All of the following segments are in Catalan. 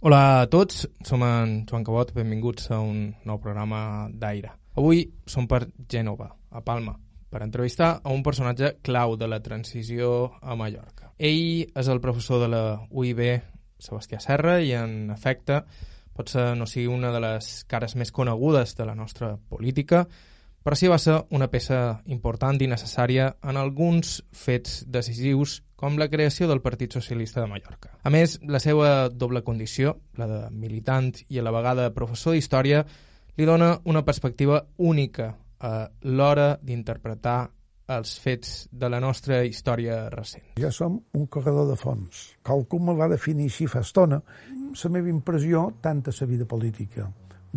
Hola a tots, som en Joan Cabot, benvinguts a un nou programa d'Aire. Avui som per Gènova, a Palma, per entrevistar a un personatge clau de la transició a Mallorca. Ell és el professor de la UIB, Sebastià Serra, i en efecte potser no sigui una de les cares més conegudes de la nostra política, però sí va ser una peça important i necessària en alguns fets decisius com la creació del Partit Socialista de Mallorca. A més, la seva doble condició, la de militant i a la vegada professor d'història, li dona una perspectiva única a l'hora d'interpretar els fets de la nostra història recent. Ja som un corredor de fons. Qualcú me va definir així fa estona. La meva impressió, tant a la vida política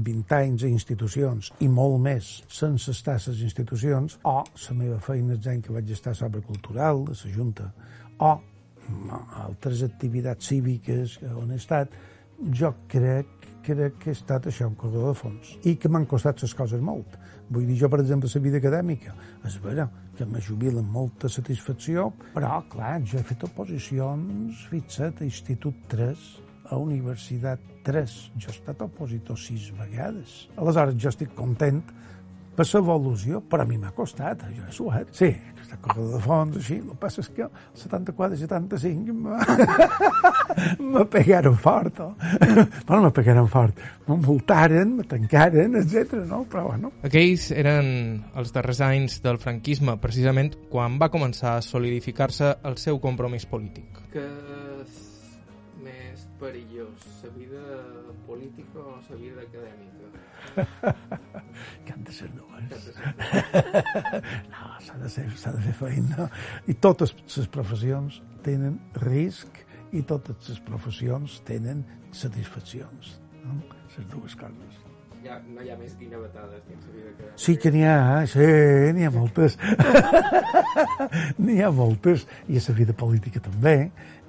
20 anys a institucions i molt més sense estar a les institucions, o la meva feina és que vaig estar a sobre cultural, de la Junta, o altres activitats cíviques on he estat, jo crec, crec que he estat això, un corredor de fons, i que m'han costat les coses molt. Vull dir, jo, per exemple, la vida acadèmica, és vera que me jubila amb molta satisfacció, però, clar, jo he fet oposicions, fixa't, a Institut 3, a Universitat 3. Jo he estat opositor sis vegades. Aleshores, jo estic content per l'evolució, però a mi m'ha costat, jo he suat. Sí, aquesta corredor de fons, així, el que passa és que el 74 i 75 me pegaren fort, oh. bueno, me pegaren fort, me multaren, me tancaren, etc. no? Però bueno. Aquells eren els darrers anys del franquisme, precisament quan va començar a solidificar-se el seu compromís polític. Que perillós, la vida política o la vida acadèmica? que han de ser dues. no, s'ha de, ser, de fer feina. I totes les professions tenen risc i totes les professions tenen satisfaccions. No? Les dues coses. Ja, no hi ha més guinevetades dins la vida acadèmica. Sí que n'hi ha, sí, n'hi ha moltes. n'hi ha moltes. I a la vida política també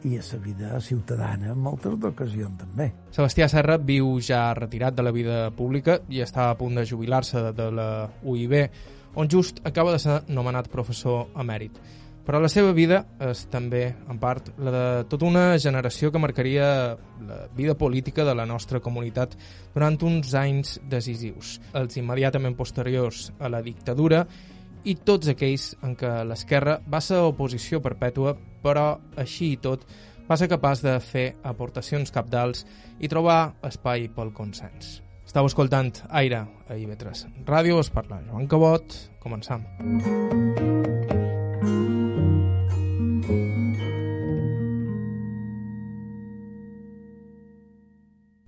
i a la vida ciutadana en moltes ocasions també. Sebastià Serra viu ja retirat de la vida pública i està a punt de jubilar-se de la UIB, on just acaba de ser nomenat professor emèrit. Però la seva vida és també, en part, la de tota una generació que marcaria la vida política de la nostra comunitat durant uns anys decisius, els immediatament posteriors a la dictadura i tots aquells en què l'esquerra va ser oposició perpètua, però així i tot va ser capaç de fer aportacions capdals i trobar espai pel consens. Estau escoltant Aire a IB3 Ràdio, es parla Joan Cabot, començam.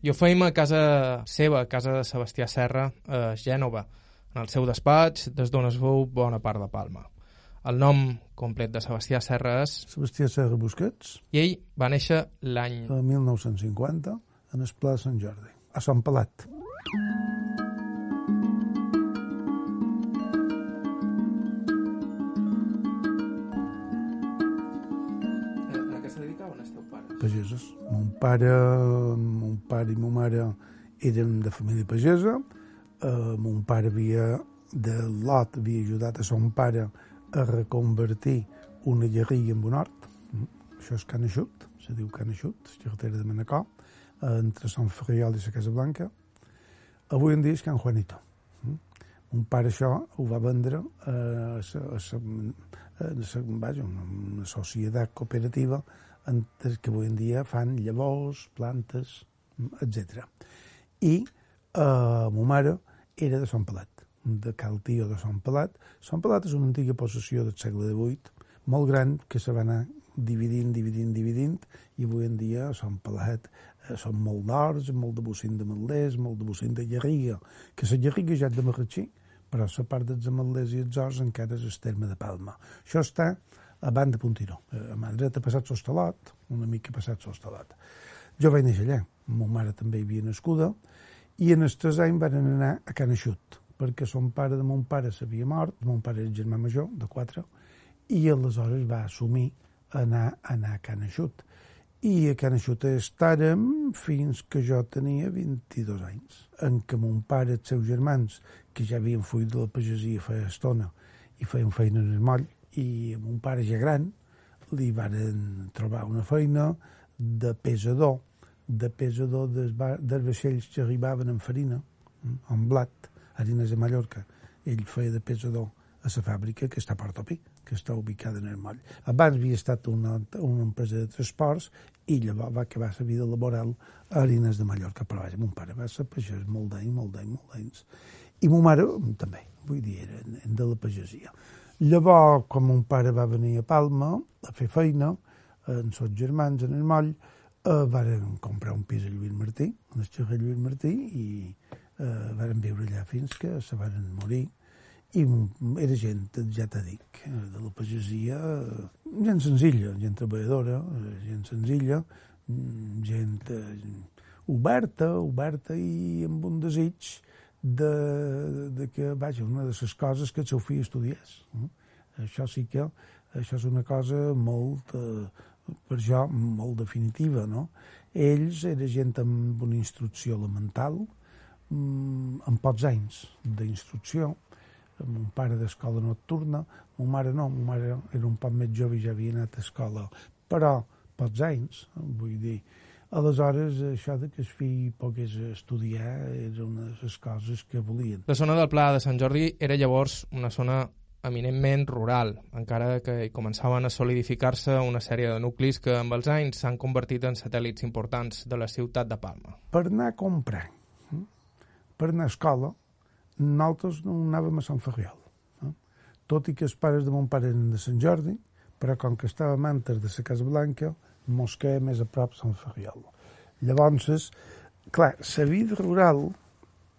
I ho feim a casa seva, a casa de Sebastià Serra, a Gènova, en el seu despatx, des d'on es veu bona part de Palma. El nom complet de Sebastià Serra és... Sebastià Serra Busquets. I ell va néixer l'any... El 1950, en el Pla de Sant Jordi, a Sant pares? Pagesos. Mon pare, mon pare i ma mare eren de família pagesa, eh, mon pare havia, de lot, havia ajudat a son pare a reconvertir una llarria en un hort. Mm. Això és Can Eixut, se diu Can Eixut, la carretera de Manacor, entre Sant Ferriol i la Casa Blanca. Avui en dia és Can Juanito. Mm. Mon pare això ho va vendre a, vaja, una societat cooperativa que avui en dia fan llavors, plantes, etc. I eh, ma mare era de Sant Pelat, de Cal Tio de Sant Pelat. Sant Pelat és una antiga possessió del segle XVIII, molt gran, que se va anar dividint, dividint, dividint, i avui en dia Sant Pelat eh, són molt d'horts, molt de bocint de Malders, molt de bocint de Garriga, que la Garriga ja és de Marratxí, però la part dels Ametllers i els Horts encara és el terme de Palma. Això està a banda Puntiró, eh, a mà dreta passat l'Hostalot, una mica passat l'Hostalot. Jo vaig néixer allà, ma mare també hi havia nascuda, i en els tres anys van anar a Can Eixut, perquè son pare de mon pare s'havia mort, mon pare era germà major, de quatre, i aleshores va assumir anar, anar a Can Eixut. I a Can Eixut estàrem fins que jo tenia 22 anys, en què mon pare i els seus germans, que ja havien fuit de la pagesia feia estona i feien feina en el moll, i mon pare ja gran li varen trobar una feina de pesador de pesador dels, dels vaixells que arribaven amb farina, amb blat, harines de Mallorca. Ell feia de pesador a la fàbrica que està a Portopí, que està ubicada en el moll. Abans havia estat una, una empresa de transports i llavors va acabar la vida laboral a Harines de Mallorca. Però vaja, mon pare va ser pagès molt d'anys, molt d'anys, molt d'anys. I mon mare també, vull dir, era de la pagesia. Llavors, quan mon pare va venir a Palma a fer feina, amb els germans en el moll, eh, varen comprar un pis a Lluís Martí, a carrer Lluís Martí, i eh, varen viure allà fins que se varen morir i era gent, ja t'he dit, de la pagesia, gent senzilla, gent treballadora, gent senzilla, gent oberta, oberta i amb un desig de, de que, vaja, una de les coses que el seu fill estudiés. Això sí que, això és una cosa molt, per jo, molt definitiva, no? Ells era gent amb una instrucció elemental, amb pocs anys d'instrucció, amb un pare d'escola nocturna, mon mare no, mon mare era un poc més jove i ja havia anat a escola, però pocs anys, vull dir, Aleshores, això de que el fill pogués estudiar era una de les coses que volien. La zona del Pla de Sant Jordi era llavors una zona eminentment rural, encara que hi començaven a solidificar-se una sèrie de nuclis que amb els anys s'han convertit en satèl·lits importants de la ciutat de Palma. Per anar a comprar, hm, per anar a escola, nosaltres no anàvem a Sant Ferriol. Eh? Tot i que els pares de mon pare eren de Sant Jordi, però com que estàvem antes de la Casa Blanca, mos més a prop Sant Ferriol. Llavors, clar, la vida rural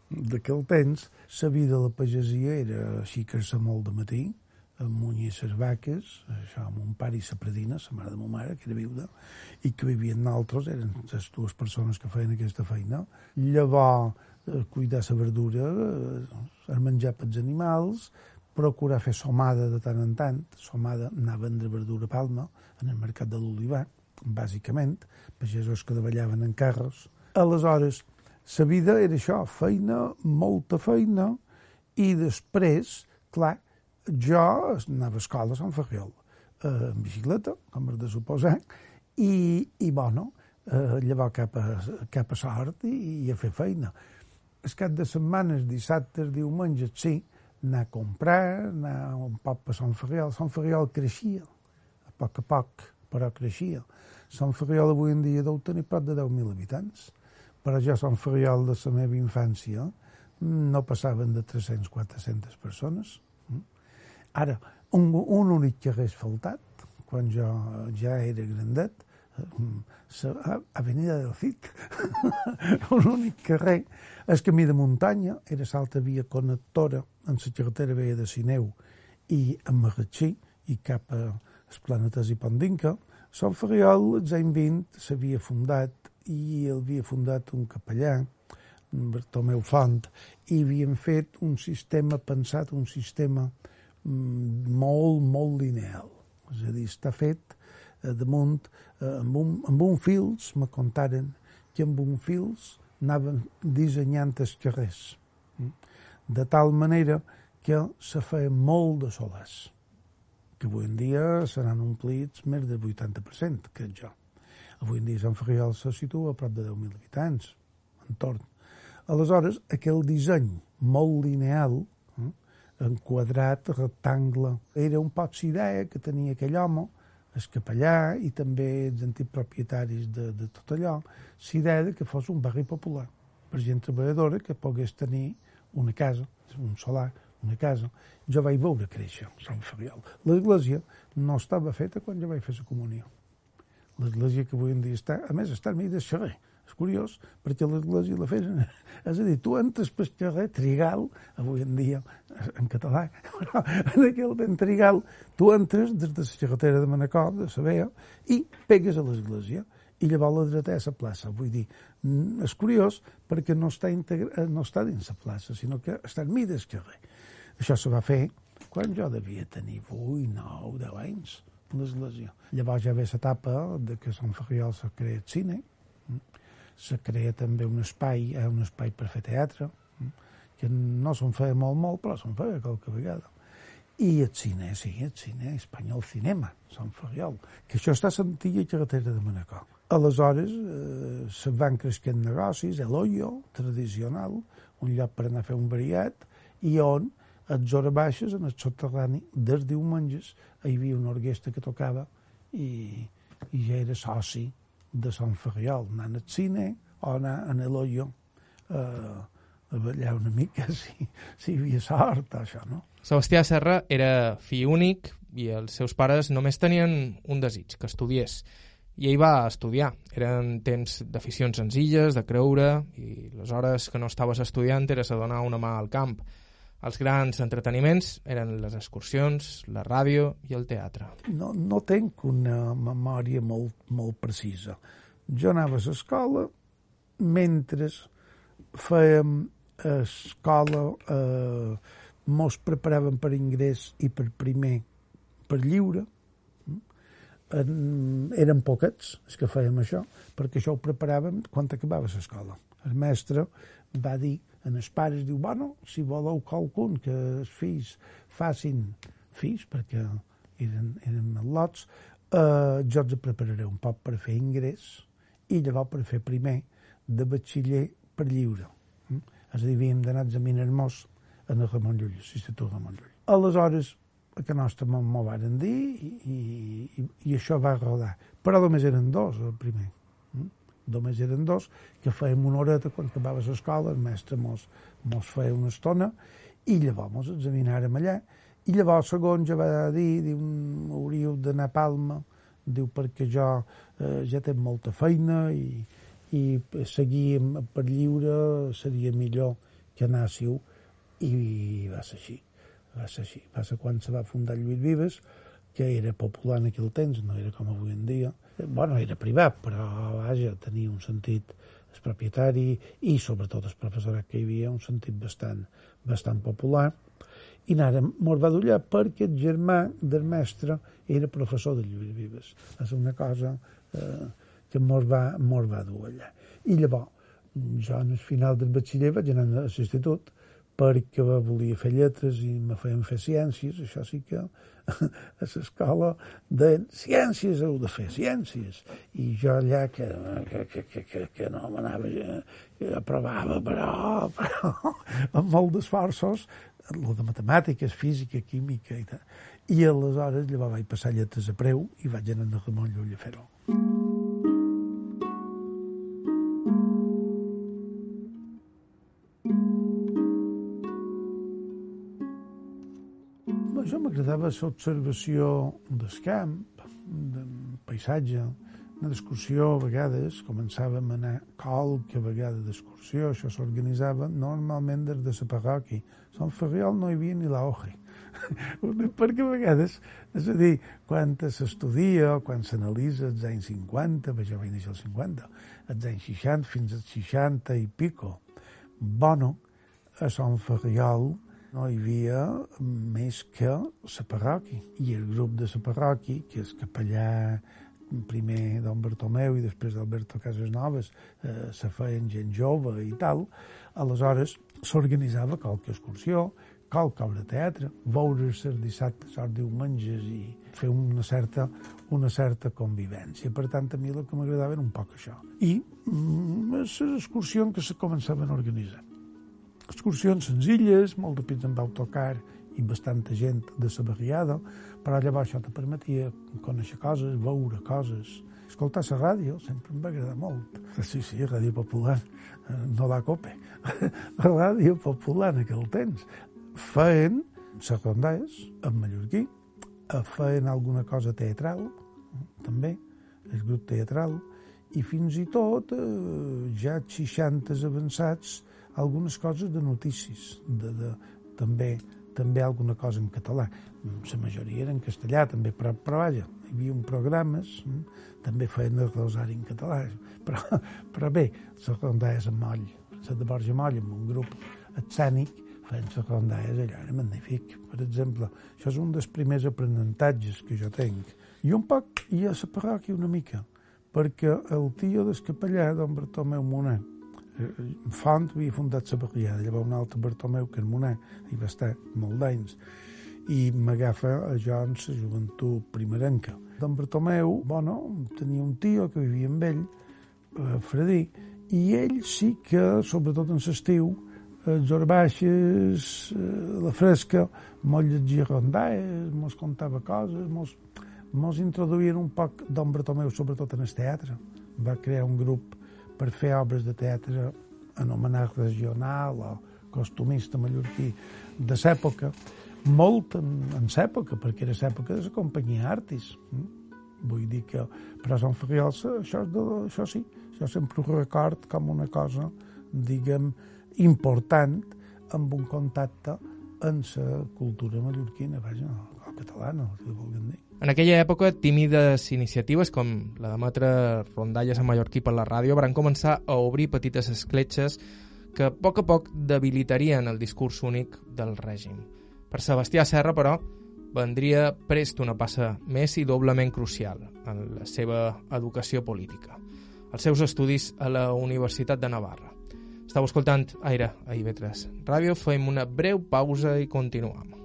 d'aquell temps, la vida de la pagesia era així-que-se molt de matí, munyir les vaques, això amb un pare i la predina, la mare de ma mare, que era viuda, i que vivien nosaltres, eren les dues persones que feien aquesta feina. Llavors, Eh, cuidar la verdura, eh, el menjar pels animals, procurar fer somada de tant en tant. Somada anar a vendre verdura a Palma, en el mercat de l'Olivar, bàsicament, pagesos que davallaven en carros. Aleshores, la vida era això, feina, molta feina, i després, clar, jo anava a escola a Sant Ferriol, eh, en bicicleta, com has de suposar, i, i bueno, eh, llavors cap a, cap a sort i, i a fer feina el cap de setmanes, dissabtes, diumenges, sí, anar a comprar, anar un poc per Sant Ferriol. Sant Ferriol creixia, a poc a poc, però creixia. Sant Ferriol avui en dia deu tenir prop de 10.000 habitants, però ja Sant Ferriol de la meva infància no passaven de 300-400 persones. Ara, un, un únic carrer asfaltat, quan jo ja era grandet, Avenida del Cid, un únic carrer. El camí de muntanya era l'altra via connectora en la carretera veia de Sineu i a Marratxí i cap a els planetes i Pondinca. Sant Ferriol, als anys 20, s'havia fundat i havia fundat un capellà, Bartomeu Font, i havien fet un sistema pensat, un sistema mm, molt, molt lineal. És a dir, està fet Eh, damunt, eh, amb, un, amb un fils, me contaren que amb un fils anaven dissenyant els carrers, mm? de tal manera que se feia molt de solars, que avui en dia seran omplits més del 80%, crec jo. Avui en dia Sant Ferriol se situa a prop de 10.000 habitants, entorn. Aleshores, aquell disseny molt lineal, eh, enquadrat, rectangle, era un poc idea que tenia aquell home el capellà i també els antics propietaris de, de tot allò, l'idea que fos un barri popular per gent treballadora que pogués tenir una casa, un solar, una casa. Jo vaig veure créixer Sant Ferriol. L'església no estava feta quan jo vaig fer la comunió. L'església que avui en dia està, a més, està al mig del xerrer. És curiós, perquè l'església la feien... És a dir, tu entres pel carrer Trigal, avui en dia en català, en aquell temps Trigal, tu entres des de la carretera de Manacor, de Sabea, i pegues a l'església i llavors la dreta és la plaça. Vull dir, mm, és curiós perquè no està, integra... no està dins la plaça, sinó que està mig del carrer. Això se va fer quan jo devia tenir 8, 9, 10 anys, l'església. Llavors ja ve l'etapa de que Sant Ferriol s'ha creat cine, se crea també un espai, eh, un espai per fer teatre, que no se'n feia molt, molt, però se'n feia qualque vegada. I el cine, sí, el cine, espanyol cinema, Sant Ferriol, que això està a l'antiga carretera de Manacor. Aleshores, eh, se van creixent negocis, el tradicional, un lloc per anar a fer un variat, i on, a hores baixes, en el soterrani, dels diumenges, hi havia una orquestra que tocava i, i ja era soci de Sant Ferriol, anant al cine o anar a l'hoyo eh, a ballar una mica si, si hi havia sort això, no? Sebastià Serra era fill únic i els seus pares només tenien un desig, que estudiés. I ell va estudiar. Eren temps d'aficions senzilles, de creure, i les hores que no estaves estudiant era a donar una mà al camp. Els grans entreteniments eren les excursions, la ràdio i el teatre. No, no tenc una memòria molt, molt precisa. Jo anava a l'escola mentre fèiem escola, eh, mos preparaven per ingrés i per primer per lliure. En, eren poquets els que fèiem això, perquè això ho preparàvem quan acabava l'escola. El mestre va dir en els pares, diu, bueno, si voleu qualcun que els fills facin fills, perquè eren, eren lots, eh, jo els prepararé un poc per fer ingrés i llavors per fer primer de batxiller per lliure. És a dir, havíem d'anar a examinar-nos en el Ramon Llull, l'Institut Ramon Llull. Aleshores, a que nostre m'ho m'ho varen dir i, i, i això va rodar. Però només eren dos, el primer. Només eren dos, que fèiem una horeta quan acabava l'escola, el mestre mos, mos feia una estona, i llavors mos examinàrem allà. I llavors, segon, ja va dir, diu, hauríeu d'anar a Palma, diu, perquè jo eh, ja tinc molta feina i, i seguir per lliure seria millor que anàssiu i va ser així va ser així. Va ser quan se va fundar Lluís Vives, que era popular en aquell temps, no era com avui en dia. bueno, era privat, però vaja, tenia un sentit el propietari i sobretot el professorat que hi havia, un sentit bastant, bastant popular. I ara mos va d'ullar perquè el germà del mestre era professor de Lluís Vives. És una cosa eh, que mos va, mos va allà. I llavors, jo el final del batxiller vaig anar a l'institut perquè volia fer lletres i me feien fer ciències, això sí que a l'escola de ciències heu de fer ciències. I jo allà que, que, que, que, que no m'anava, que aprovava, però, però amb molt d'esforços, el de matemàtiques, física, química i tal. I aleshores llavors vaig passar lletres a preu i vaig anar a Ramon Llull a fer-ho. jo m'agradava l'observació del camp, del paisatge, una d'excursió a vegades, començàvem a anar qualque vegada d'excursió, això s'organitzava normalment des de la parròquia. A Sant Ferriol no hi havia ni l'OGE, perquè a vegades, és a dir, quan s'estudia, quan s'analitza els anys 50, perquè jo vaig néixer als 50, els anys 60 fins als 60 i pico, bueno, a Sant Ferriol no hi havia més que la parròquia. I el grup de la parròquia, que és capellà primer don Bartomeu i després d'Alberto Casasnoves, eh, se feien gent jove i tal, aleshores s'organitzava qualque excursió, qualque obra de teatre, veure's els dissabtes o diumenges i fer una certa, una certa convivència. Per tant, a mi el que m'agradava era un poc això. I mm, les excursions que se començaven a organitzar excursions senzilles, molt de pits amb autocar i bastanta gent de la barriada, però llavors això te permetia conèixer coses, veure coses, escoltar la ràdio, sempre em va agradar molt. Sí, sí, ràdio popular, eh, no la cope, ràdio popular en aquell temps. Feien secundaris en mallorquí, feien alguna cosa teatral, també, el grup teatral, i fins i tot, eh, ja 60 avançats, algunes coses de notícies, de, de, també també alguna cosa en català. La majoria era en castellà, també, però, però vaja, hi havia programes, mm, també feien el rosari en català, però, però bé, la rondalles en moll, la de Borja Moll, amb un grup escènic, feien la rondalles allà, era magnífic. Per exemple, això és un dels primers aprenentatges que jo tinc. I un poc, i a la parròquia una mica, perquè el tio del capellà, don Bartomeu Monet, Font havia fundat la barriada, llavors un altre Bartomeu Carmoner, hi va estar molt d'anys, i m'agafa a jo en la joventut primerenca. Don Bartomeu, bueno, tenia un tio que vivia amb ell, eh, Fredí, i ell sí que, sobretot en l'estiu, els orbaixes, eh, la fresca, mos llegia rondalles, mos contava coses, mos, mos introduïen un poc Don Bartomeu, sobretot en el teatre. Va crear un grup per fer obres de teatre anomenat regional o costumista mallorquí de l'època, molt en, en l'època, perquè era l'època de la companyia Artis. Mm? Vull dir que per a Sant Ferriol això, de, això sí, això sempre ho record com una cosa, diguem, important amb un contacte amb la cultura mallorquina, vaja, catalana, si vulguem dir. En aquella època, tímides iniciatives com la d'emetre rondalles en mallorquí per la ràdio van començar a obrir petites escletxes que a poc a poc debilitarien el discurs únic del règim. Per Sebastià Serra, però, vendria prest una passa més i doblement crucial en la seva educació política, els seus estudis a la Universitat de Navarra. Estau escoltant Aire a IB3 Ràdio, fem una breu pausa i continuem.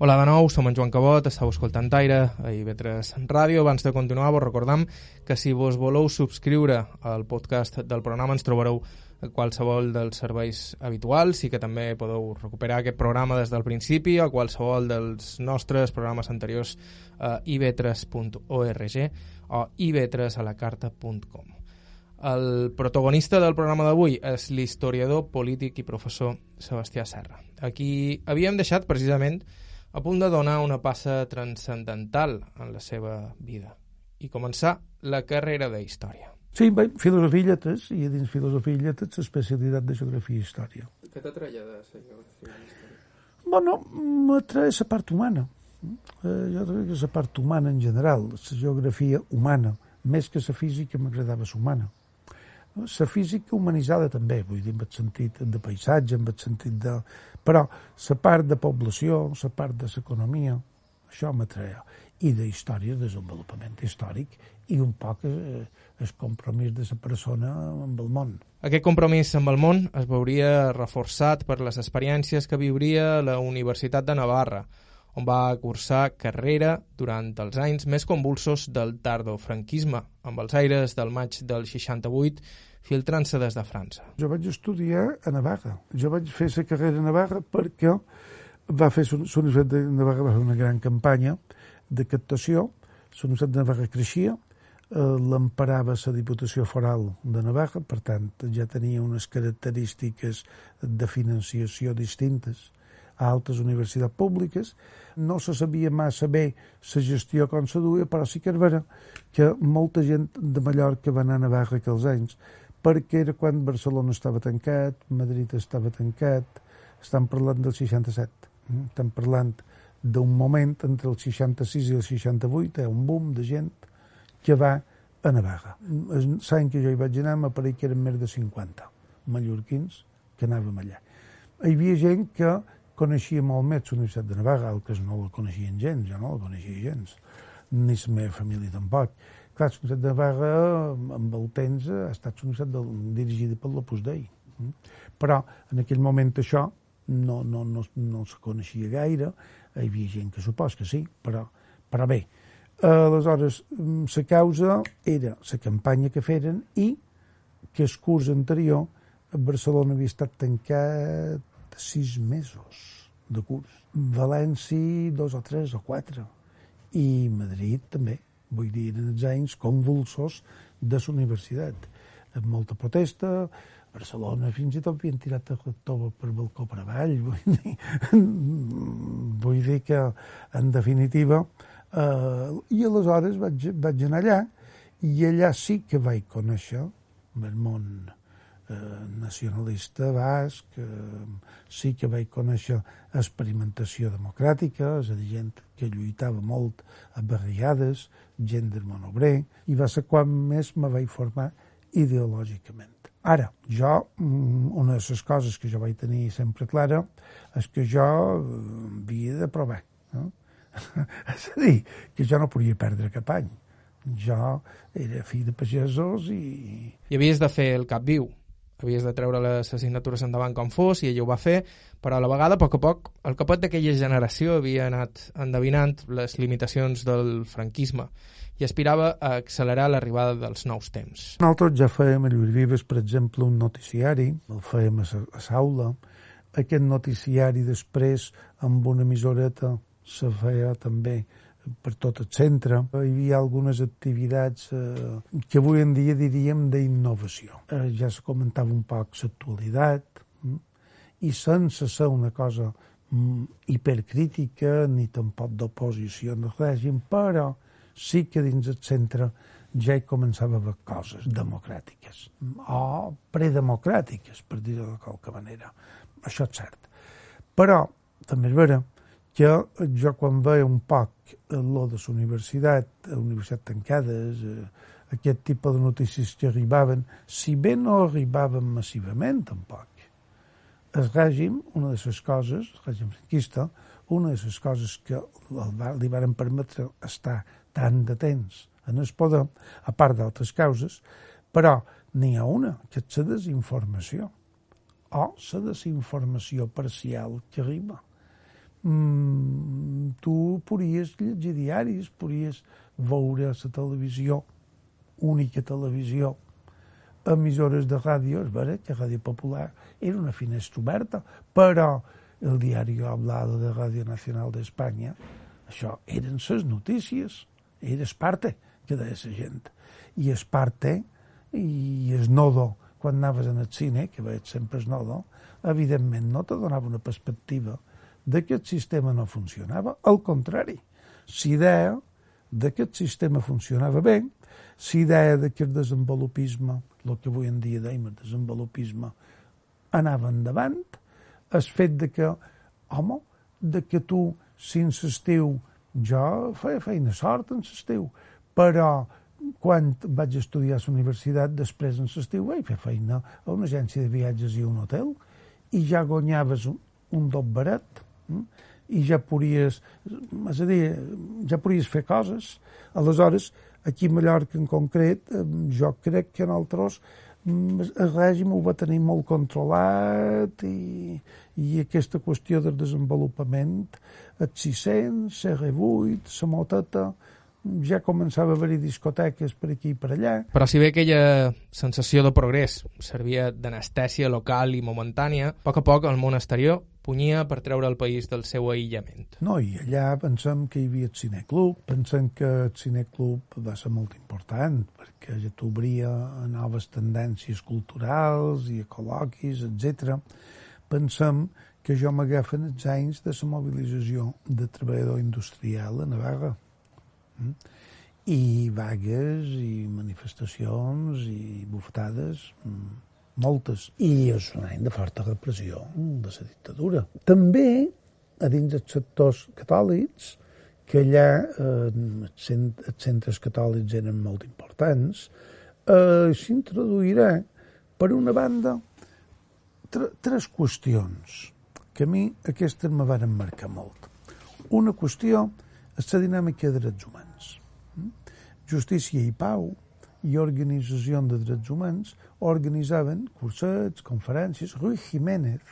Hola de nou, som en Joan Cabot, estàu escoltant Aire a IB3 Ràdio. Abans de continuar, vos recordam que si vos voleu subscriure al podcast del programa ens trobareu a qualsevol dels serveis habituals i que també podeu recuperar aquest programa des del principi o qualsevol dels nostres programes anteriors a ib3.org o ib3alacarta.com. El protagonista del programa d'avui és l'historiador polític i professor Sebastià Serra. Aquí havíem deixat precisament a punt de donar una passa transcendental en la seva vida i començar la carrera de història. Sí, bé, filosofia i lletres, i a dins filosofia i lletres l'especialitat de geografia i història. Què t'atreia de la geografia i història? Bueno, m'atreia la part humana. Eh, jo crec que la part humana en general, la geografia humana, més que la física m'agradava la humana. La física humanitzada també, vull dir, en el sentit de paisatge, en el sentit de però la part de població, la part de l'economia, això m'atreia. I de història, desenvolupament històric i un poc eh, el compromís de la persona amb el món. Aquest compromís amb el món es veuria reforçat per les experiències que viuria la Universitat de Navarra, on va cursar carrera durant els anys més convulsos del tardofranquisme, amb els aires del maig del 68 filtrant-se des de França. Jo vaig estudiar a Navarra. Jo vaig fer la carrera a Navarra perquè va fer l'Universitat de Navarra va fer una gran campanya de captació. La Universitat de Navarra creixia, eh, l'emparava la Diputació Foral de Navarra, per tant, ja tenia unes característiques de financiació distintes a altres universitats públiques. No se sabia massa bé la gestió com se duia, però sí que és vera que molta gent de Mallorca va anar a Navarra aquells anys perquè era quan Barcelona estava tancat, Madrid estava tancat, estan parlant del 67, mm? estan parlant d'un moment entre el 66 i el 68, un boom de gent que va a Navarra. L'any que jo hi vaig anar m'apareix que eren més de 50 mallorquins que anàvem allà. Hi havia gent que coneixia molt més la Universitat de Navarra, altres no la coneixien gens, jo no la coneixia gens, ni la meva família tampoc Clar, la Universitat de Navarra, amb el temps, ha estat una universitat dirigida per l'Opus Dei. Mm? Però en aquell moment això no, no, no, no se coneixia gaire, hi havia gent que supos que sí, però, però bé, aleshores la causa era la campanya que feren i que el curs anterior a Barcelona havia estat tancat sis mesos de curs. València, dos o tres o quatre. I Madrid també. Vull dir, els anys convulsos de la universitat. Amb molta protesta, Barcelona fins i tot havien tirat el rector per balcó per avall. Vull dir, vull dir que, en definitiva, eh, i aleshores vaig, vaig anar allà i allà sí que vaig conèixer el món eh, nacionalista basc, eh, sí que vaig conèixer experimentació democràtica, és a dir, gent que lluitava molt a barriades, gent del món obrer, i va ser quan més me vaig formar ideològicament. Ara, jo, mm, una de les coses que jo vaig tenir sempre clara és que jo eh, havia de provar. No? és a dir, que jo no podia perdre cap any. Jo era fill de pagesos i... I havies de fer el cap viu. Havies de treure les assignatures endavant com fos i ella ho va fer, però a la vegada, a poc a poc, el capot d'aquella generació havia anat endevinant les limitacions del franquisme i aspirava a accelerar l'arribada dels nous temps. Nosaltres ja fèiem a Lluís Vives, per exemple, un noticiari, el fèiem a, a Saula. Aquest noticiari després, amb una emisoreta, se feia també per tot el centre. Hi havia algunes activitats eh, que avui en dia diríem d'innovació. Eh, ja se comentava un poc l'actualitat mm, i sense ser una cosa mm, hipercrítica ni tampoc d'oposició al règim, però sí que dins el centre ja hi començava a haver coses democràtiques o predemocràtiques, per dir-ho de qualque manera. Això és cert. Però també és vera que jo quan veia un poc lo de la universitat, la universitat tancades, aquest tipus de notícies que arribaven, si bé no arribaven massivament tampoc, el règim, una de les coses, el règim franquista, una de les coses que li varen permetre estar tant de temps en el poder, a part d'altres causes, però n'hi ha una, que és la desinformació, o la desinformació parcial que arriba. Mm, tu podries llegir diaris, podries veure la televisió, única televisió, emissores de ràdio, és vera que Ràdio Popular era una finestra oberta, però el diari Hablado de Ràdio Nacional d'Espanya, això eren les notícies, era Esparte, que deia la gent. I Esparte i es Nodo, quan anaves en el cine, que veig sempre es Nodo, evidentment no te donava una perspectiva de que el sistema no funcionava. Al contrari, s'idea de que el sistema funcionava bé, s'idea de que el desenvolupisme, el que avui en dia deim el desenvolupisme, anava endavant, el fet de que, home, de que tu, sense estiu, jo feia feina sort en l'estiu, però quan vaig estudiar a la universitat, després en l'estiu vaig fer feina a una agència de viatges i un hotel, i ja guanyaves un, un barat? I ja podries, és a dir, ja podries fer coses. Aleshores, aquí a Mallorca en concret, jo crec que nosaltres el règim ho va tenir molt controlat i, i aquesta qüestió del desenvolupament, el 600, CR8, la moteta, ja començava a haver-hi discoteques per aquí i per allà. Però si bé aquella sensació de progrés servia d'anestèsia local i momentània, a poc a poc el món exterior punyia per treure el país del seu aïllament. No, i allà pensem que hi havia el cineclub, pensem que el cineclub va ser molt important perquè ja t'obria a noves tendències culturals i ecològics, etc. Pensem que jo m'agafen els anys de la mobilització de treballador industrial a Navarra. Mm? I vagues i manifestacions i bufetades mm moltes, i és un any de forta repressió de la dictadura. També, a dins dels sectors catòlics, que allà eh, els centres catòlics eren molt importants, eh, s'introduirà, per una banda, tre tres qüestions que a mi aquestes me van marcar molt. Una qüestió és la dinàmica de drets humans. Justícia i pau i organitzacions de drets humans organitzaven cursets, conferències. Rui Jiménez,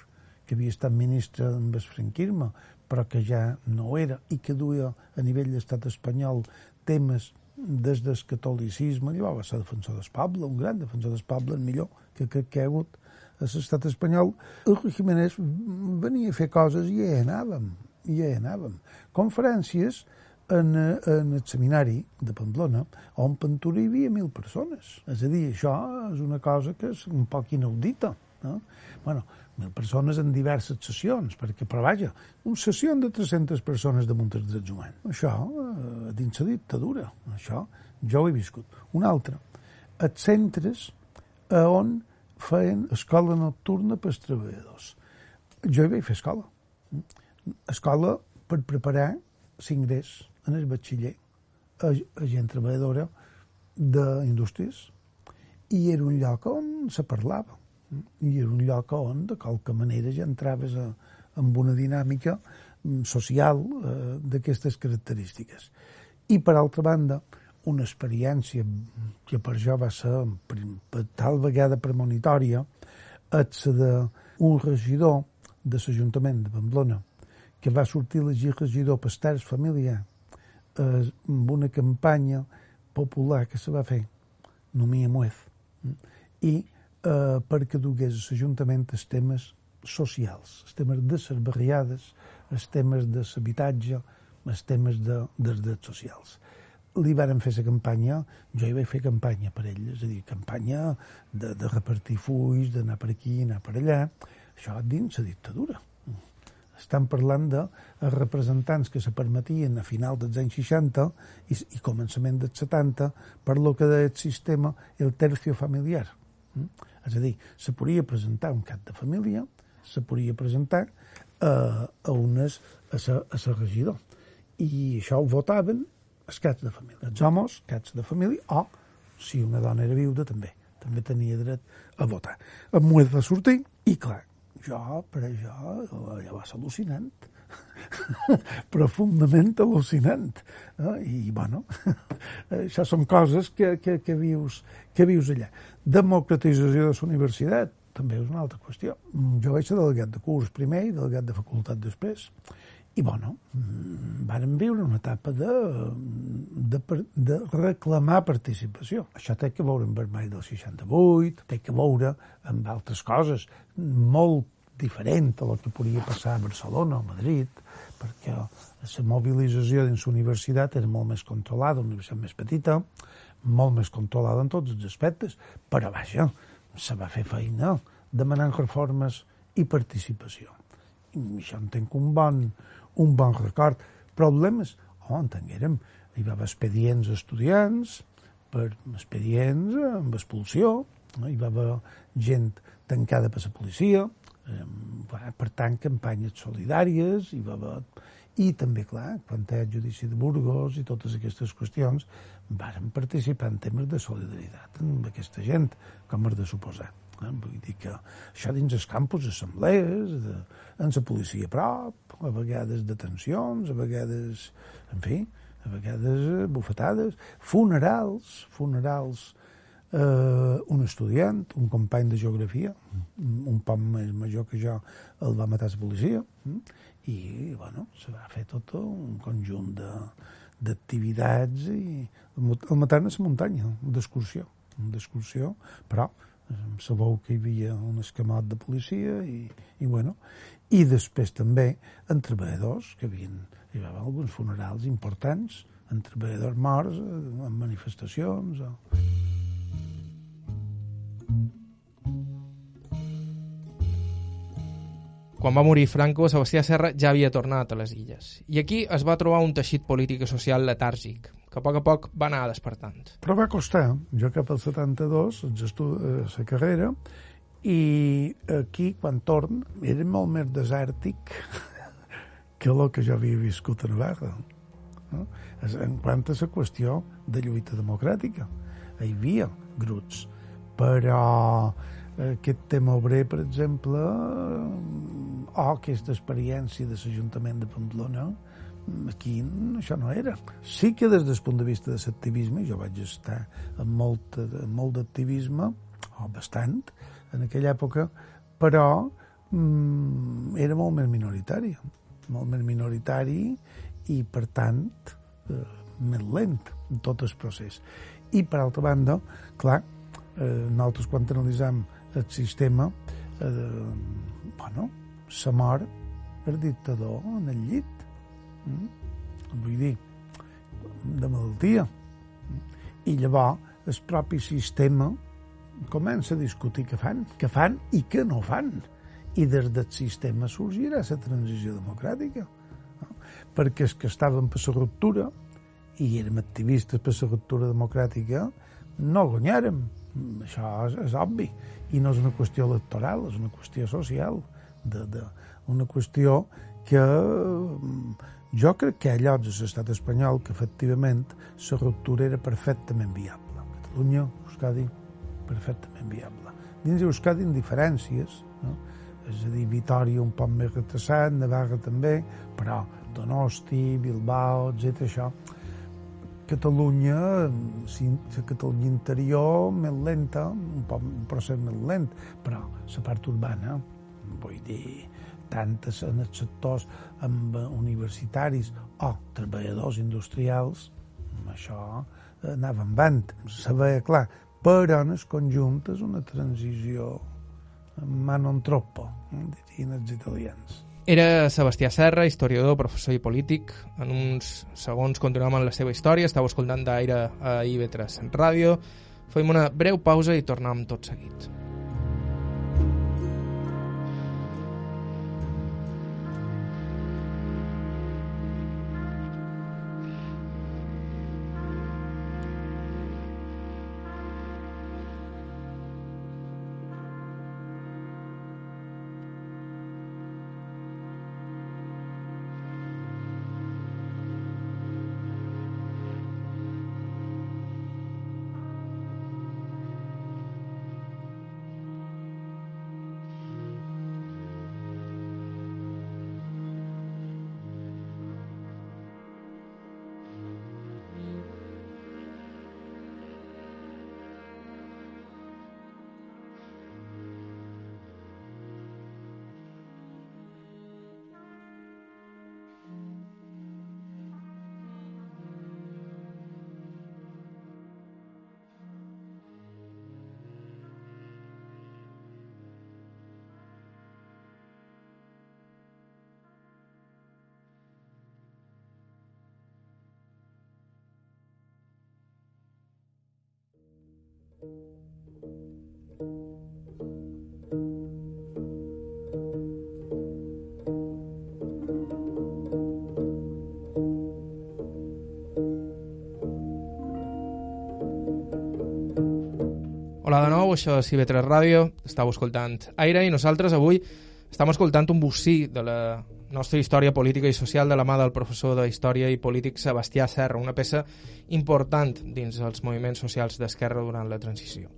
que havia estat ministre amb el franquisme, però que ja no era, i que duia a nivell d'estat espanyol temes des del catolicisme, llavors va ser defensor del poble, un gran defensor del poble, el millor que, que, que ha hagut a l'estat espanyol. El Rui Jiménez venia a fer coses i ja hi anàvem, i ja hi anàvem. Conferències en, en el seminari de Pamplona, on Pentura hi havia mil persones. És a dir, això és una cosa que és un poc inaudita. No? bueno, mil persones en diverses sessions, perquè, però vaja, una sessió de 300 persones damunt dels drets humans. Això, eh, dins la dictadura, això jo ho he viscut. Un altre, els centres on feien escola nocturna per als treballadors. Jo hi vaig fer escola. Escola per preparar l'ingrés en el batxiller a, a gent treballadora d'indústries i era un lloc on se parlava i era un lloc on de qualque manera ja entraves a, amb una dinàmica mm, social eh, d'aquestes característiques. I per altra banda, una experiència que per jo va ser tal vegada premonitòria és d'un regidor de l'Ajuntament de Pamplona que va sortir elegir regidor per familiar eh, amb una campanya popular que se va fer, Nomia Muez, i eh, perquè dugués a l'Ajuntament els temes socials, els temes de les barriades, els temes de l'habitatge, els temes de, dels drets socials. Li varen fer la campanya, jo hi vaig fer campanya per ell, és a dir, campanya de, de repartir fulls, d'anar per aquí, anar per allà, això dins la dictadura. Estan parlant de representants que se permetien a final dels anys 60 i, i començament dels 70 per lo que deia sistema el tercio familiar. Mm? És a dir, se podia presentar un cap de família, se podia presentar eh, a unes a sa, a sa regidor. I això ho votaven els cats de família. Els homes, cats de família, o, si una dona era viuda, també. També tenia dret a votar. Em m'ho he de sortir, i clar, jo, per això, allò va ser al·lucinant. profundament al·lucinant. No? I, bueno, això són coses que, que, que, vius, que vius allà. Democratització de la universitat, també és una altra qüestió. Jo vaig ser delegat de curs primer i delegat de facultat després. I, bueno, mm, vàrem viure una etapa de, de, de reclamar participació. Això té que veure amb el mai del 68, té que veure amb altres coses molt diferent a el que podria passar a Barcelona o a Madrid, perquè la mobilització dins la universitat era molt més controlada, una universitat més petita, molt més controlada en tots els aspectes, però vaja, se va fer feina demanant reformes i participació. I això en tenc un bon, un bon record. Problemes? Oh, en tinguérem. Hi va haver expedients estudiants, per expedients amb expulsió, no? hi va haver gent tancada per la policia, per tant, campanyes solidàries, i va haver... I també, clar, quan té el judici de Burgos i totes aquestes qüestions, varen participar en temes de solidaritat amb aquesta gent, com és de suposar. Eh? Vull dir que això dins els campus, assemblees, de, en la policia a prop, a vegades detencions, a vegades, en fi, a vegades bufetades, funerals, funerals eh, un estudiant, un company de geografia, un poc més major que jo, el va matar la policia, mm, i, bueno, se va fer tot un conjunt de d'activitats i el matar a la muntanya, d'excursió, d'excursió, però sabeu que hi havia un escamot de policia i, i bueno, i després també en treballadors que havien, haver alguns funerals importants en treballadors morts en manifestacions o... Quan va morir Franco, Sebastià Serra ja havia tornat a les illes. I aquí es va trobar un teixit polític i social letàrgic, que a poc a poc va anar despertant. Però va costar. Jo cap al 72, la eh, carrera, i aquí, quan torn, era molt més desèrtic que el que jo havia viscut a Navarra. No? En quant a la qüestió de lluita democràtica. Hi havia grups, però aquest tema obrer, per exemple, o aquesta experiència de l'Ajuntament de Pamplona, Aquí això no era. Sí que des del punt de vista de l'activisme, jo vaig estar en molt, en molt d'activisme, o bastant, en aquella època, però mm, era molt més minoritari, molt més minoritari i, per tant, eh, més lent en tot el procés. I, per altra banda, clar, eh, nosaltres quan analitzem el sistema, eh, bueno, se mor el dictador en el llit. Mm? Vull dir, de malaltia. I llavors el propi sistema comença a discutir què fan, què fan i què no fan. I des del sistema sorgirà la transició democràtica. No? Perquè els que estaven per la ruptura i érem activistes per la ruptura democràtica no guanyàrem. Això és, és obvi. I no és una qüestió electoral, és una qüestió social. De, de, una qüestió que mm, jo crec que hi ha llocs a l'estat espanyol que efectivament la ruptura era perfectament viable. Catalunya, Euskadi, perfectament viable. Dins d'Euskadi, indiferències, no? és a dir, Vitoria un poc més retrasat, Navarra també, però Donosti, Bilbao, etc. això. Catalunya, la Catalunya interior, més lenta, un, poc, un procés més lent, però la part urbana, vull dir, tantes en els sectors amb universitaris o treballadors industrials, això anava en vant. Se veia clar, però en el conjunt és una transició ma non troppo, dirien els italians. Era Sebastià Serra, historiador, professor i polític. En uns segons continuem amb la seva història. Estàu escoltant d'aire a IB3 Ràdio. Fem una breu pausa i tornem tot seguit. Hola de nou, això és IB3 Ràdio, estàu escoltant Aire i nosaltres avui estem escoltant un bocí de la nostra història política i social de la mà del professor de Història i Polític Sebastià Serra, una peça important dins els moviments socials d'esquerra durant la transició.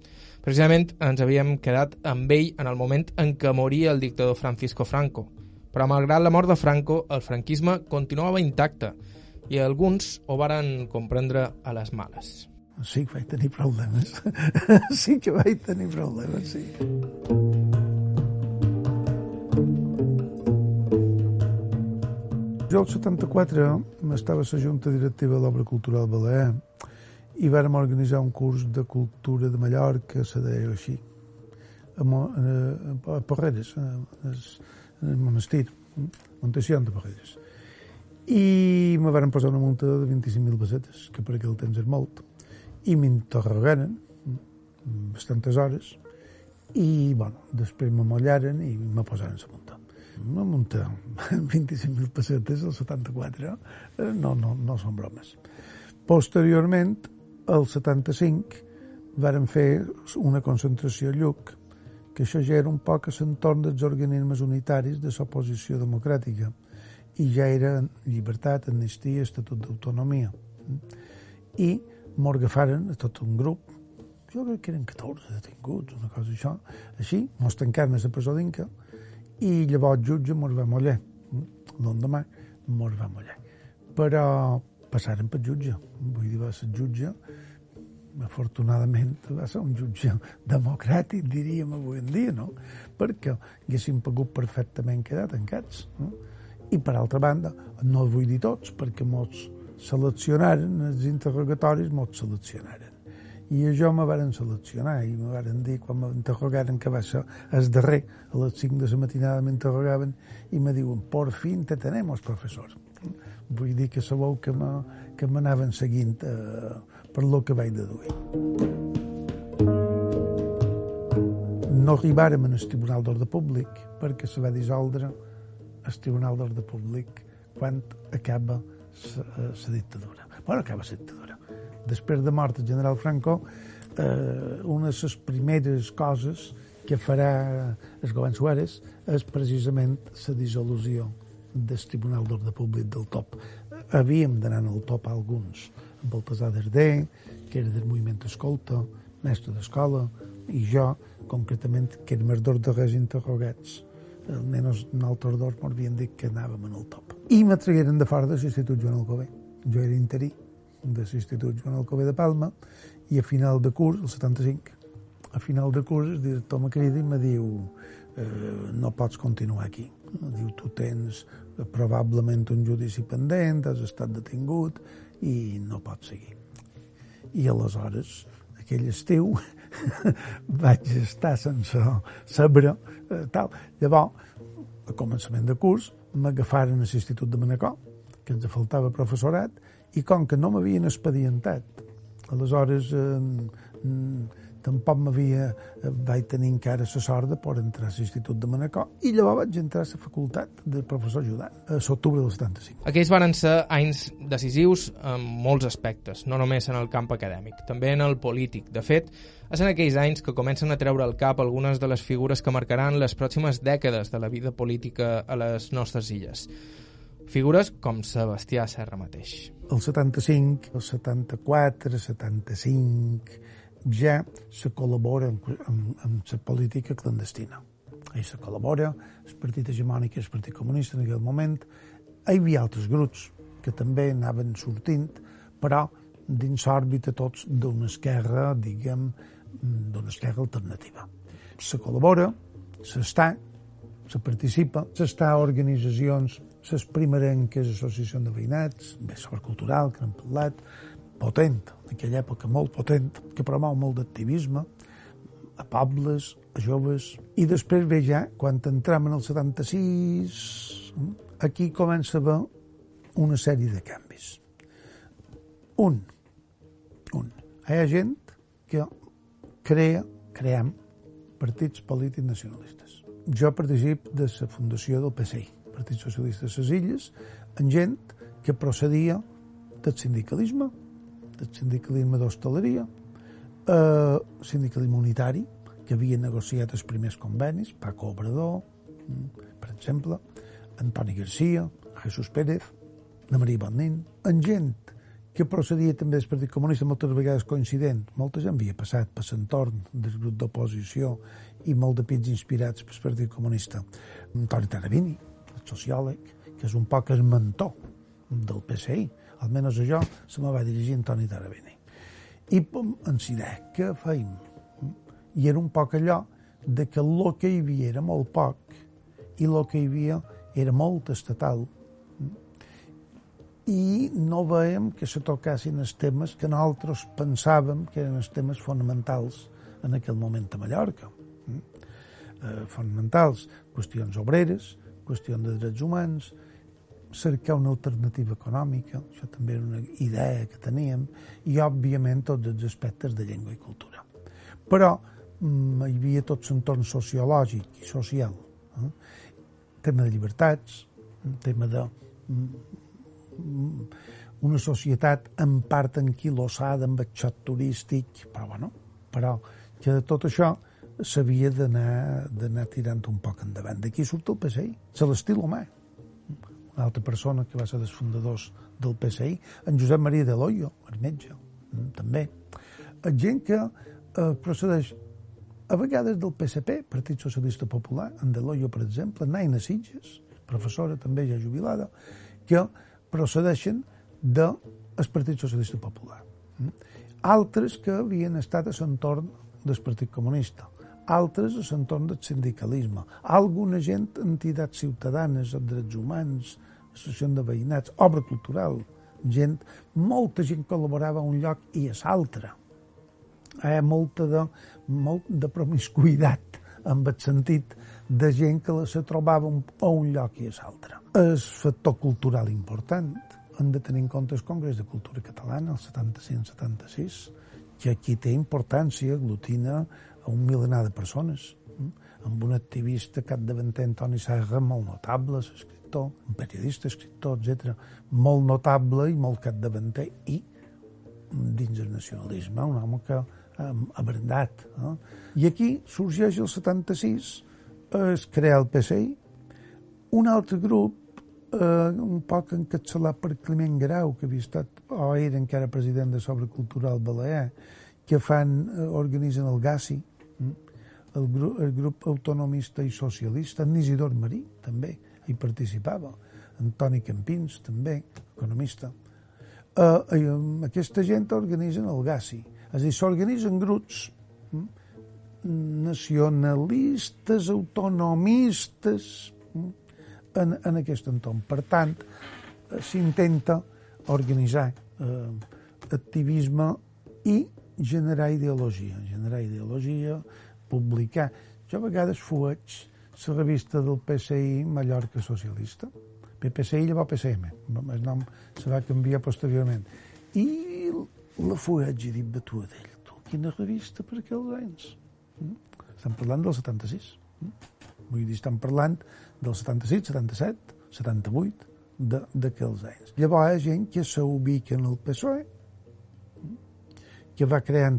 Precisament ens havíem quedat amb ell en el moment en què moria el dictador Francisco Franco, però malgrat la mort de Franco, el franquisme continuava intacte i alguns ho varen comprendre a les males. Sí que vaig tenir problemes. sí que vaig tenir problemes, sí. Jo, el 74, estava a la Junta Directiva de l'Obra Cultural Balear i vàrem organitzar un curs de cultura de Mallorca, se deia així, a, a, a Porreres, a, el monestir, Montesión de Porreres. I me varen posar una multa de 25.000 pessetes, que per aquell temps és molt, i m'interrogaren bastantes hores, i, bueno, després me mollaren i me posaren la multa una munta 25.000 pessetes al 74 eh, no, no, no són bromes. Posteriorment, al 75, varen fer una concentració a Lluc, que això ja era un poc a l'entorn dels organismes unitaris de l'oposició democràtica, i ja era llibertat, amnistia, estatut d'autonomia. I m'orgafaren a tot un grup, jo crec que eren 14 detinguts, una cosa això, així, mos tancaren a la presó d'Inca, i llavors jutge mos va moller. L'endemà mos va moller. però passaren per jutge. Vull dir, va ser jutge, afortunadament va ser un jutge democràtic, diríem avui en dia, no? Perquè haguéssim pogut perfectament quedar tancats, no? I per altra banda, no els vull dir tots, perquè molts seleccionaren, els interrogatoris molts seleccionaren. I això me varen seleccionar i me varen dir, quan m'interrogaren, que va ser el darrer, a les 5 de la matinada m'interrogaven i me diuen, por fin te tenemos, professor. Vull dir que sabeu que m'anaven seguint eh, per lo que vaig deduir. No arribàrem al Tribunal d'Ordre Públic perquè se va dissoldre el Tribunal d'Ordre Públic quan acaba la dictadura. Bueno, acaba la dictadura. Després de mort del general Franco, eh, una de les primeres coses que farà el govern Suárez és precisament la dissolució del Tribunal d'Ordre Públic del TOP. Havíem d'anar al TOP alguns, amb Baltasar Dardé, que era del moviment Escolta, mestre d'escola, i jo, concretament, que érem els dos darrers interrogats. Almenys altres dos m'havien dit que anàvem en el top. I me tragueren de fora de l'Institut Joan Alcobé. Jo era interí de l'Institut Joan Alcobé de Palma i a final de curs, el 75, a final de curs el director me crida i me diu eh, no pots continuar aquí. Diu, tu tens probablement un judici pendent, has estat detingut i no pots seguir. I aleshores, aquell estiu, vaig estar sense saber eh, tal. Llavors, a començament de curs, m'agafaren a l'Institut de Manacor, que ens faltava professorat, i com que no m'havien expedientat, aleshores eh, tampoc m'havia, eh, vaig tenir encara la sort de poder entrar a l'Institut de Manacor i llavors vaig entrar a la facultat de professor ajudant a l'octubre del 75. Aquells van ser anys decisius en molts aspectes, no només en el camp acadèmic, també en el polític. De fet, és en aquells anys que comencen a treure al cap algunes de les figures que marcaran les pròximes dècades de la vida política a les nostres illes. Figures com Sebastià Serra mateix. El 75, el 74, el 75, ja se col·labora amb, amb, amb la política clandestina. Ahí se col·labora, el partit hegemònic i el partit comunista en aquell moment. Hi havia altres grups que també anaven sortint, però dins l'òrbita tots d'una esquerra, diguem, d'una esquerra alternativa. Se col·labora, s'està, se participa, s'està a organitzacions, les primerenques associacions de veïnats, bé, sobre cultural, que n'hem parlat, potent, en aquella època molt potent, que promou molt d'activisme, a pobles, a joves, i després ve ja, quan entrem en el 76, aquí comença a haver una sèrie de canvis. Un, un, hi ha gent que crea, creem, partits polítics nacionalistes. Jo participo de la fundació del PSI, Partit Socialista de les Illes, en gent que procedia del sindicalisme, del sindicalisme d'hostaleria, eh, sindicalisme unitari, que havia negociat els primers convenis, Paco Obrador, mm, per exemple, Antoni Garcia, Jesús Pérez, la Maria Bonin, en gent que procedia també del Partit Comunista, moltes vegades coincident, molta gent havia passat per l'entorn del grup d'oposició i molt de pits inspirats pel Partit Comunista. Antoni Tarabini, el sociòleg, que és un poc el mentor del PSI, almenys això se me va dirigir Antoni Tarabini. I pum, en Sidè, què feim? I era un poc allò de que el que hi havia era molt poc i el que hi havia era molt estatal i no veiem que se tocassin els temes que nosaltres pensàvem que eren els temes fonamentals en aquell moment a Mallorca. Eh, fonamentals, qüestions obreres, qüestions de drets humans, cercar una alternativa econòmica, això també era una idea que teníem, i òbviament tots els aspectes de llengua i cultura. Però mm, hi havia tot l'entorn sociològic i social, eh? tema de llibertats, tema de mm, una societat en part anquilosada amb el xot turístic, però bueno, però que de tot això s'havia d'anar tirant un poc endavant. D'aquí surt el PSI, l'estil humà una altra persona que va ser dels fundadors del PSI, en Josep Maria de Loyo, metge, mm, també. Gent que eh, procedeix a vegades del PSP, Partit Socialista Popular, en de Loyo, per exemple, Naina Sitges, professora també ja jubilada, que procedeixen del Partit Socialista Popular. Mm? Altres que havien estat a l'entorn del Partit Comunista, altres a l'entorn del sindicalisme, alguna gent, entitats ciutadanes, drets humans, associació de veïnats, obra cultural, gent, molta gent col·laborava a un lloc i a l'altre. Ha molta de, molt de promiscuïtat, en el sentit de gent que se trobava a un lloc i a l'altre. És factor cultural important. Hem de tenir en compte el Congrés de Cultura Catalana, el 75-76, que aquí té importància, aglutina a un milenar de persones, eh? amb un activista capdavanter, Antoni Serra, molt notable, escriptor, un periodista, escriptor, etc, molt notable i molt capdavanter, i dins el nacionalisme, un home que ha abrandat. Eh? I aquí sorgeix el 76, es crea el PSI, un altre grup, eh, un poc encapçalat per Climent Grau, que havia estat, o era encara president de Sobre Cultural Balear, que fan, eh, organitzen el GACI, mm? El, gru el grup autonomista i socialista, en Isidor Marí, també, hi participava, Antoni Campins, també, economista. Uh, uh, aquesta gent organitzen el GACI, és a dir, s'organitzen grups mm? nacionalistes, autonomistes, mm? en, en aquest entorn. Per tant, s'intenta organitzar eh, activisme i generar ideologia, generar ideologia, publicar. Jo a vegades fuig la revista del PSI Mallorca Socialista, PPSI llavors PSM, el nom se va canviar posteriorment. I la fuig i dic, tu d'ell, tu, quina revista per aquells anys? Mm? Estem parlant del 76. Mm? Vull dir, estem parlant del 76, 77, 78, d'aquells anys. Llavors hi ha gent que s'ubica en el PSOE, que va creant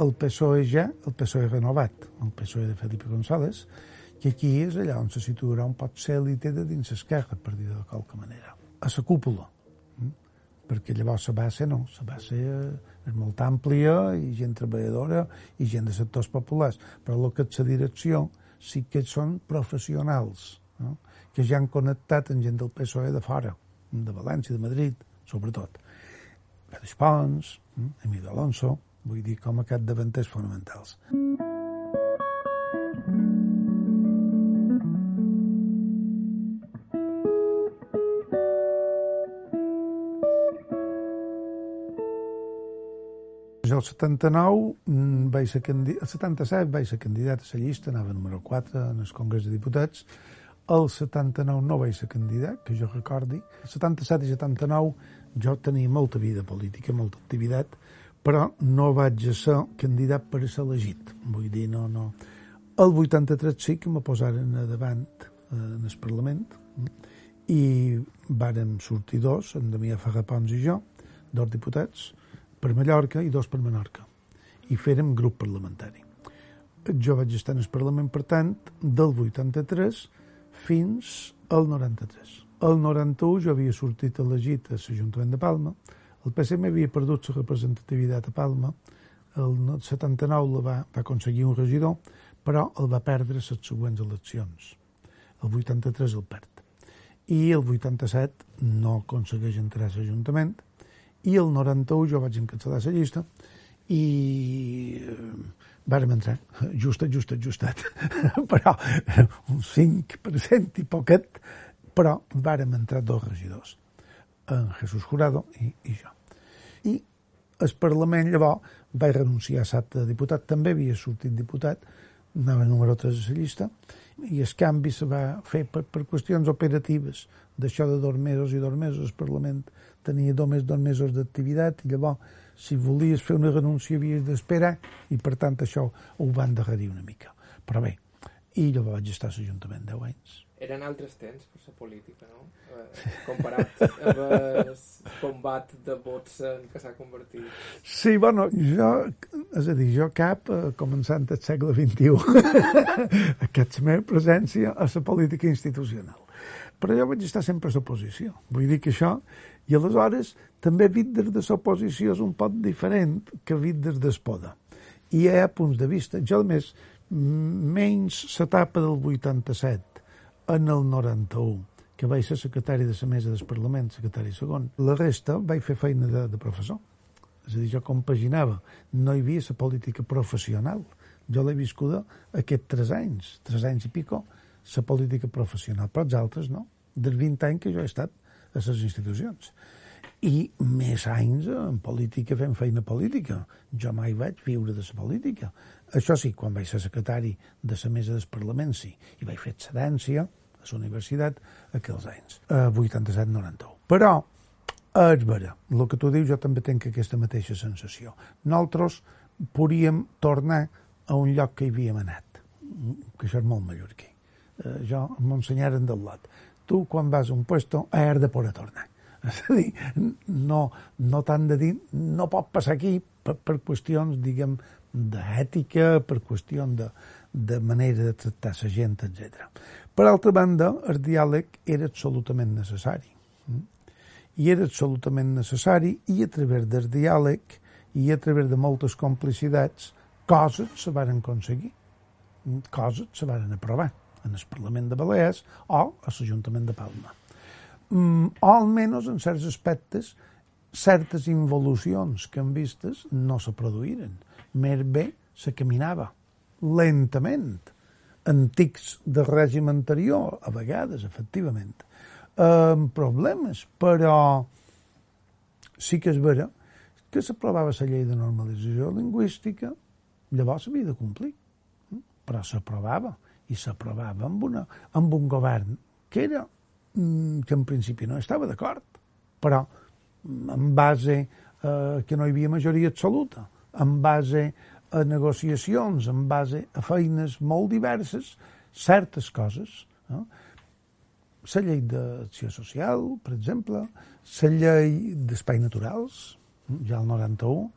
el PSOE ja, el PSOE renovat, el PSOE de Felipe González, que aquí és allà on se situarà un pot ser l'IT de dins l'esquerra, per dir de qualque manera, a la cúpula, mm? perquè llavors la base no, la base és molt àmplia i gent treballadora i gent de sectors populars, però el que és la direcció sí que són professionals, no? que ja han connectat amb gent del PSOE de fora, de València, de Madrid, sobretot. Pedro Pons, Emilio Alonso, vull dir, com a capdavanters fonamentals. el 79 mm, vaig ser candidat, el 77 vaig ser candidat a la llista, anava número 4 en el Congrés de Diputats. El 79 no vaig ser candidat, que jo recordi. El 77 i 79 jo tenia molta vida política, molta activitat, però no vaig ser candidat per ser elegit. Vull dir, no, no. El 83 sí que me posaren a davant eh, en el Parlament i vàrem sortir dos, en Damià Ferrapons i jo, dos diputats, per Mallorca i dos per Menorca. I fèrem grup parlamentari. Jo vaig estar en el Parlament, per tant, del 83 fins al 93. El 91 jo havia sortit elegit a l'Ajuntament de Palma, el PSM havia perdut la representativitat a Palma, el 79 la va, va aconseguir un regidor, però el va perdre les següents eleccions. El 83 el perd. I el 87 no aconsegueix entrar a l'Ajuntament, i el 91 jo vaig encapçalar la llista i eh, vàrem entrar, justet, justet, justet, però un 5% i poquet, però vàrem entrar dos regidors, en Jesús Jurado i, i jo. I el Parlament llavors vaig renunciar a l'acte de diputat, també havia sortit diputat, anava número 3 de la llista, i el canvi se va fer per, per qüestions operatives, d'això de dos mesos i dos mesos, el Parlament tenia només dos mesos d'activitat, i llavors, si volies fer una renúncia havies d'esperar, i per tant això ho van endarrerir una mica. Però bé, i llavors vaig estar a l'Ajuntament 10 anys eren altres temps per la política, no? Eh, comparat amb el combat de vots en què s'ha convertit. Sí, bueno, jo, és a dir, jo cap, eh, començant el segle XXI, aquesta meva presència a la política institucional. Però jo vaig estar sempre a l'oposició. Vull dir que això... I aleshores també vist des de l'oposició és un poc diferent que vist des del. I hi ha punts de vista. Jo, a més, menys l'etapa del 87 en el 91, que vaig ser secretari de la mesa del Parlament, secretari segon. La resta vaig fer feina de, de professor. És a dir, jo compaginava. No hi havia la política professional. Jo l'he viscuda aquests tres anys, tres anys i pico, la política professional, però els altres no. Dels 20 anys que jo he estat a les institucions. I més anys en política fent feina política. Jo mai vaig viure de la política. Això sí, quan vaig ser secretari de la mesa del Parlament, sí. I vaig fer excedència a la universitat aquells anys, a 87-91. Però, és vera, el que tu dius jo també tenc aquesta mateixa sensació. Nosaltres podríem tornar a un lloc que hi havíem anat, que això és molt mallorquí. Eh, jo m'ensenyaren del lot. Tu, quan vas a un puesto, has de poder tornar. És a dir, no, no t'han de dir, no pot passar aquí per, per qüestions, diguem, d'ètica, per qüestions de, de manera de tractar la gent, etc. Per altra banda, el diàleg era absolutament necessari. Mm? I era absolutament necessari i a través del diàleg i a través de moltes complicitats coses se varen aconseguir, coses se varen aprovar en el Parlament de Balears o a l'Ajuntament de Palma. Mm, o almenys en certs aspectes certes involucions que han vistes no se produïren. Més bé se caminava lentament. Antics de règim anterior, a vegades, efectivament, amb problemes, però sí que és vera que s'aprovava la llei de normalització lingüística, llavors s'havia de complir, però s'aprovava, i s'aprovava amb, una, amb un govern que era mm, que en principi no estava d'acord, però en base eh, que no hi havia majoria absoluta, en base a negociacions, en base a feines molt diverses, certes coses. No? La llei d'acció social, per exemple, la llei d'espais naturals, ja el 91,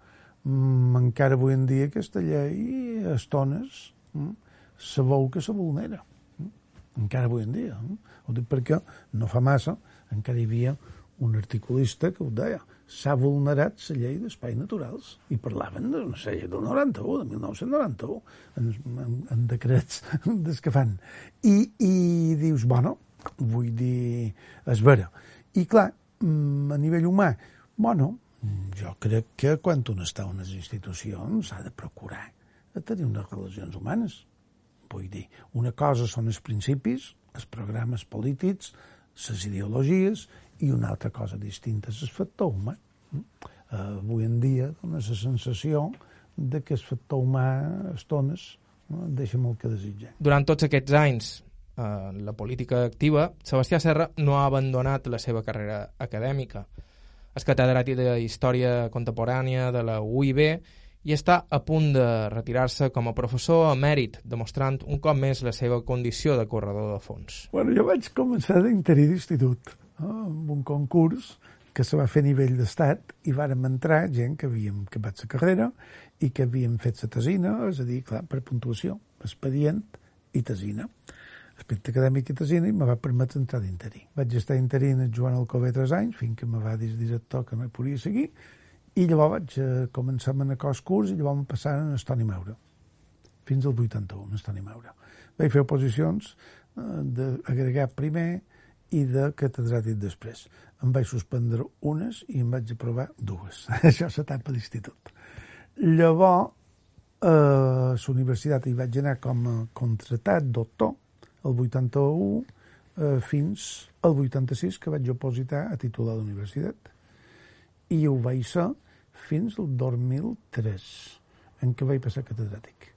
mm, encara avui en dia aquesta llei, a estones, mm, sabeu que se vulnera. Mm, encara avui en dia. Ho dic perquè no fa massa encara hi havia un articulista que ho deia s'ha vulnerat la llei d'espais naturals i parlaven de la llei del 91, de 1991, en, en, en decrets des que fan. I, I dius, bueno, vull dir, és vera. I clar, a nivell humà, bueno, jo crec que quan un està en unes institucions s'ha de procurar de tenir unes relacions humanes. Vull dir, una cosa són els principis, els programes polítics, les ideologies, i una altra cosa distinta és el factor humà. Uh, avui en dia dona la sensació de que el factor humà, a estones, no, deixa molt que desitjar. Durant tots aquests anys, eh, la política activa, Sebastià Serra no ha abandonat la seva carrera acadèmica. És catedràtic de Història Contemporània de la UIB i està a punt de retirar-se com a professor emèrit, demostrant un cop més la seva condició de corredor de fons. Bueno, jo vaig començar d'interí d'institut? Amb un concurs que se va fer a nivell d'estat i vàrem entrar gent que havíem acabat la carrera i que havíem fet la tesina, és a dir, clar, per puntuació, expedient i tesina aspecte acadèmic i tesina i me va permetre entrar d'interí. Vaig estar interint el Joan Alcover tres anys, fins que me va dir director que no podia seguir, i llavors vaig eh, començar a anar cos curs i llavors em passaren a Estoni Maura, fins al 81, a Estoni Maura. Vaig fer oposicions eh, d'agregat primer i de catedràtic després. Em vaig suspendre unes i em vaig aprovar dues. Això és l'etapa d'institut. Llavors, a la universitat hi vaig anar com a contratat doctor, el 81 eh, fins al 86 que vaig opositar a titular d'universitat. I ho vaig ser fins al 2003, en què vaig passar catedràtic.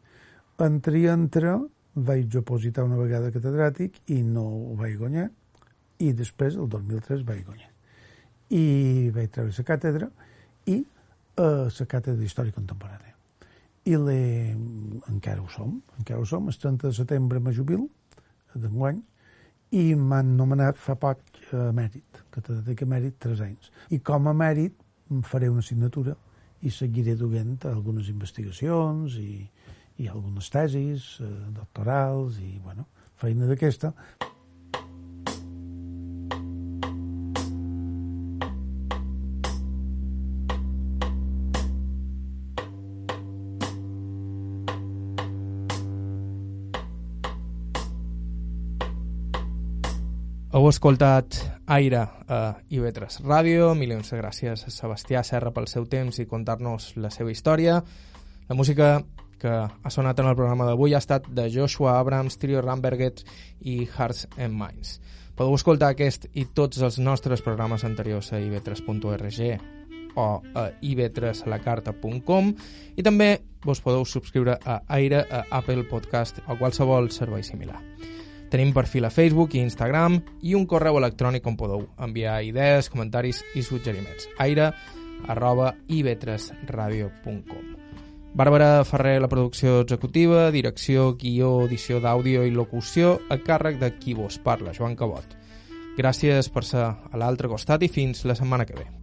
Entre i entre vaig opositar una vegada catedràtic i no ho vaig guanyar, i després, el 2003, vaig guanyar. I vaig treure la càtedra i eh, la càtedra d'Història Contemporània. I encara ho som, encara ho som, el 30 de setembre me jubil, d'enguany, i m'han nomenat fa poc a mèrit, catedràtic a mèrit, tres anys. I com a mèrit faré una assignatura i seguiré duent algunes investigacions i, i algunes tesis eh, doctorals i, bueno, feina d'aquesta Escoltat Aire a IB3 Ràdio. Milions de gràcies a Sebastià Serra pel seu temps i contar-nos la seva història. La música que ha sonat en el programa d'avui ha estat de Joshua Abrams, Trio Ramberget i Hearts and Minds. Podeu escoltar aquest i tots els nostres programes anteriors a ib3.org o a ib3alacarta.com i també vos podeu subscriure a Aire a Apple Podcast o qualsevol servei similar. Tenim perfil a Facebook i Instagram i un correu electrònic on podeu enviar idees, comentaris i suggeriments. aire arroba ib3radio.com Bàrbara Ferrer, la producció executiva, direcció, guió, edició d'àudio i locució a càrrec de qui vos parla, Joan Cabot. Gràcies per ser a l'altre costat i fins la setmana que ve.